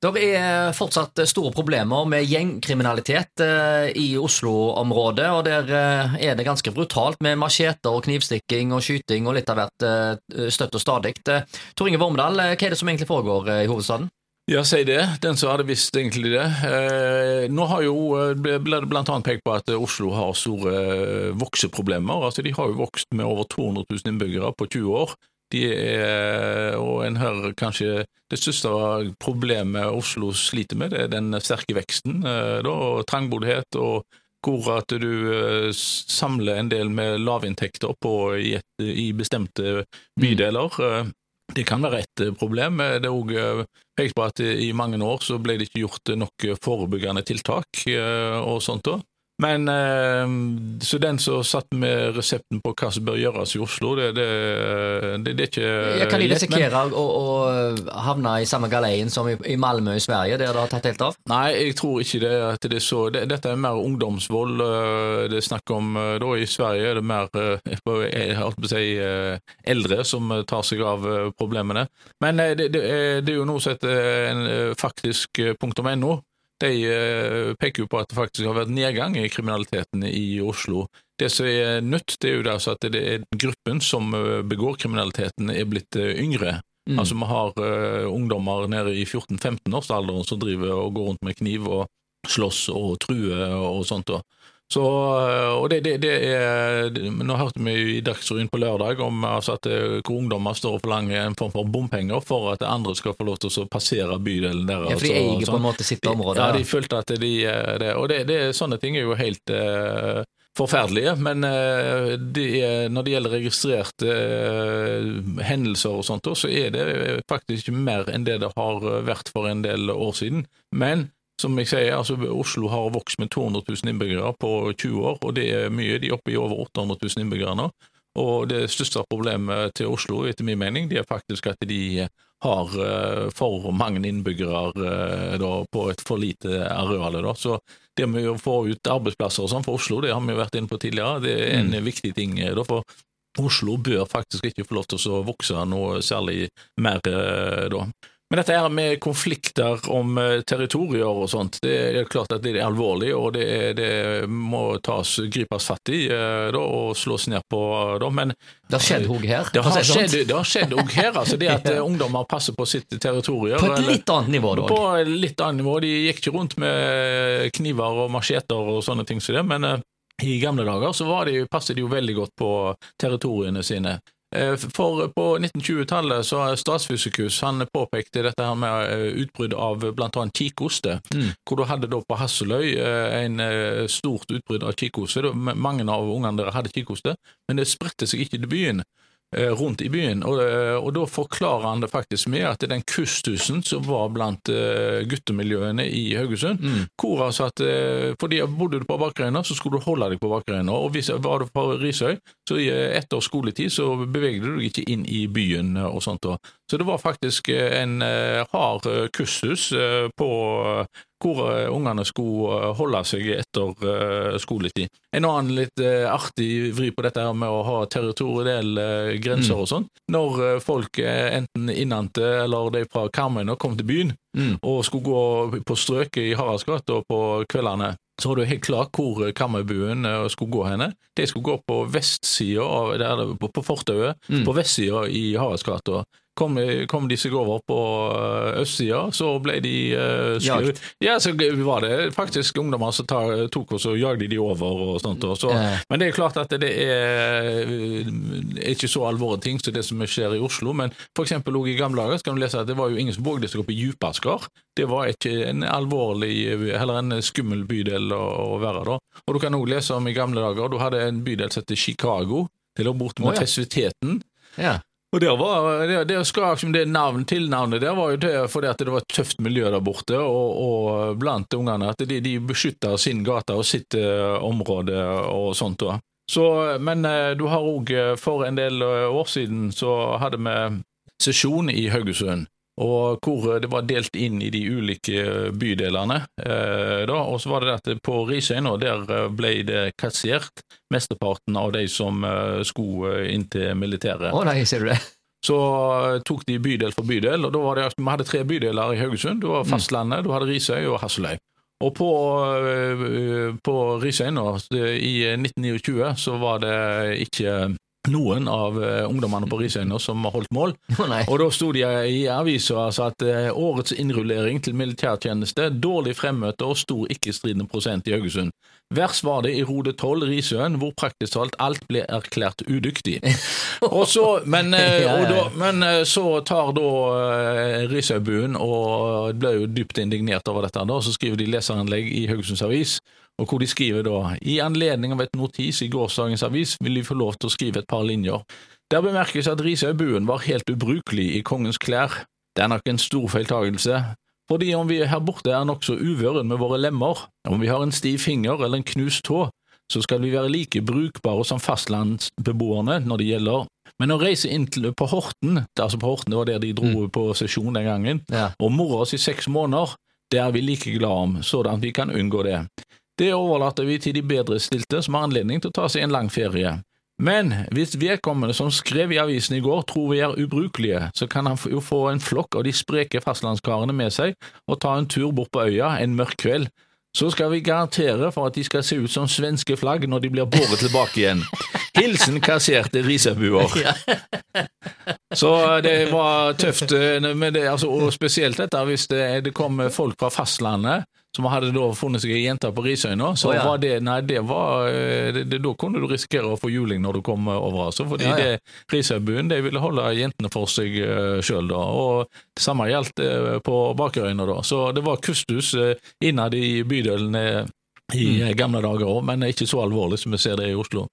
Det er fortsatt store problemer med gjengkriminalitet eh, i Oslo-området, og der eh, er det ganske brutalt med macheter og knivstikking og skyting og litt av hvert eh, støtt og stadig. Tor Inge Vormedal, hva er det som egentlig foregår i hovedstaden? Ja, si det. Den som hadde visst egentlig det. Eh, nå har jo ble det bl.a. pekt på at Oslo har store vokseproblemer. Altså, De har jo vokst med over 200 000 innbyggere på 20 år. De er, og en hører kanskje Det største problemet Oslo sliter med, det er den sterke veksten. Da, og Trangboddhet og hvor at du samler en del med lavinntekter på i, et, i bestemte bydeler. Det kan være et problem. Det er òg pekt på at i mange år så ble det ikke gjort nok forebyggende tiltak og sånt. da. Men eh, Så den som satt med resepten på hva som bør gjøres i Oslo, det, det, det, det er ikke Jeg Kan de risikere å, å havne i samme galeien som i, i Malmö i Sverige, der det har tatt helt av? Nei, jeg tror ikke det. at det er så. dette er mer ungdomsvold det er snakk om. Da I Sverige er det mer jeg holdt på å si, eldre som tar seg av problemene. Men det, er, jo noe som heter faktisk punktum no de eh, peker jo på at det faktisk har vært nedgang i kriminaliteten i Oslo. Det som er nytt, det er jo altså at det er gruppen som eh, begår kriminaliteten, er blitt eh, yngre. Mm. Altså Vi har uh, ungdommer nede i 14-15-årsalderen som driver og går rundt med kniv og slåss og truer og sånt. Og. Så, eh, og det, det, det er, Nå hørte vi i Dagsrevyen på lørdag om altså at eh, hvor ungdommer står og forlanger en form for bompenger for at andre skal få lov til å passere bydelen der. Ja, for de eier på en måte sitt område? Ja, de følte at de eh, det, Og det, sånne ting er jo helt uh, forferdelige, men uh, de, når det gjelder registrerte uh, hendelser og sånt, så er det faktisk ikke mer enn det det har vært for en del år siden. Men som jeg sier, altså Oslo har vokst med 200 000 innbyggere på 20 år, og det er mye. De er oppe i over 800 000 innbyggere nå. Og det største problemet til Oslo, etter min mening, det er faktisk at de har eh, for mange innbyggere eh, da, på et for lite areal. Da. Så det med å få ut arbeidsplasser og sånn for Oslo, det har vi vært inne på tidligere, det er en mm. viktig ting. Da, for Oslo bør faktisk ikke få lov til å vokse noe særlig mer da. Men dette her med konflikter om eh, territorier og sånt, det er klart at det er alvorlig, og det, det må tas, gripes fatt i eh, da, og slås ned på. Da. Men det har skjedd òg her? Det har skjedd, det har skjedd òg her. altså Det at eh, ungdommer passer på sitt territorium. På et litt annet nivå, da? På et litt annet nivå. De gikk ikke rundt med kniver og macheter og sånne ting som det, men i gamle dager så var de, passet de jo veldig godt på territoriene sine. Eh, for på 1920-tallet så Statsfysikus han påpekte dette her med eh, utbrudd av bl.a. kikhoste. Mm. Hvor du hadde da på Hasseløy eh, en stort utbrudd av kikhoste. Mange av ungene der hadde kikhoste, men det spredte seg ikke til byen. Eh, rundt i byen. Og, eh, og, da forklarer han det faktisk med at det er den kustusen som var blant uh, guttemiljøene i Haugesund, mm. hvor altså at fordi bodde du på Bakerøyna, så skulle du holde deg på Bakerøyna. Og hvis var du på Risøy, så etter skoletid så beveget du deg ikke inn i byen og sånt. Så det var faktisk en uh, hard kustus på hvor eh, ungene skulle eh, holde seg etter eh, skoletid. En annen litt artig vri på dette her med å ha territorielle grenser mm. og sånn. Når folk enten innante eller de fra Karmøy kom til byen mm. og skulle gå på strøket i Haraldsgata på kveldene, så var det helt klart hvor kammerbuen skulle gå henne. De skulle gå på vestsida, på fortauet, mm. på vestsida i Haraldsgata. Kom, kom, de seg over på eh, østsida, så ble de uh, skrevet Ja, så var det faktisk ungdommer som tok oss og jagde de over og sånt. Og så. eh. Men det er klart at det er, er ikke så alvorlige ting som det som skjer i Oslo. Men for eksempel i gamle dager kan du lese at det var jo ingen som vågde seg opp i Djupaskar. Det var ikke en alvorlig, heller en skummel bydel å, å være da. Og du kan òg lese om i gamle dager, du hadde en bydel som het Chicago. Det lå borte mot oh, ja. festiviteten. Ja. Og der var, det, det skal det navn, Tilnavnet der var jo det fordi at det var et tøft miljø der borte, og, og blant ungene. At de, de beskytter sin gate og sitt uh, område og sånt. Da. Så, men uh, du har òg For en del år siden så hadde vi sesjon i Haugesund og hvor det var delt inn i de ulike bydelene. Eh, da, og så var det at på Risøy nå, der eh, ble det kassert mesteparten av de som eh, skulle inn til militæret. Å nei, ser du det? så tok de bydel for bydel, og da var det, vi hadde tre bydeler i Haugesund. Det var Fastlandet, du hadde Risøy og Hasseløy. Og på, på Risøy nå, i 1929, så var det ikke noen av uh, ungdommene på Risøyna som har holdt mål. Oh, Og da sto de i avisa altså at uh, årets innrullering til militærtjeneste, dårlig fremmøte og stor ikke-stridende prosent i Haugesund. Verst var det i Rode 12, Risøen, hvor praktisk talt alt ble erklært udyktig. og så, men, uh, og da, men så tar da Risøybuen, og ble jo dypt indignert over dette, da, så skriver de leseranlegg i Haugesunds Avis og hvor de skriver da i anledning av et notis i gårsdagens avis vil de få lov til å skrive et par linjer. Der bemerkes at Risøybuen var helt ubrukelig i kongens klær. Det er nok en stor feiltagelse, fordi om vi her borte er nokså uvøren med våre lemmer, om vi har en stiv finger eller en knust tå, så skal vi være like brukbare som fastlandsbeboerne når det gjelder. Men å reise inn til, på Horten, altså på Horten, var der de dro mm. på sesjon den gangen, ja. og more oss i seks måneder, det er vi like glad om, sånn at vi kan unngå det. Det overlater vi til de bedrestilte som har anledning til å ta seg en lang ferie. Men hvis vedkommende som skrev i avisen i går tror vi er ubrukelige, så kan han jo få en flokk av de spreke fastlandskarene med seg og ta en tur bort på øya en mørk kveld. Så skal vi garantere for at de skal se ut som svenske flagg når de blir båret tilbake igjen. Hilsen kasserte risebuer. Så det var tøft, eh, med det, altså, og spesielt dette hvis det, det kom folk fra fastlandet som hadde da funnet seg ei jente på Risøyna, så oh, ja. var det Nei, det var eh, det, Da kunne du risikere å få juling når du kom over, altså. Fordi ja, ja. det Risøybuen de ville holde jentene for seg uh, sjøl, da. Og det samme gjaldt uh, på Bakerøyna, da. Så det var kustus uh, innad i bydelen i mm. gamle dager òg, men ikke så alvorlig som vi ser det i Oslo.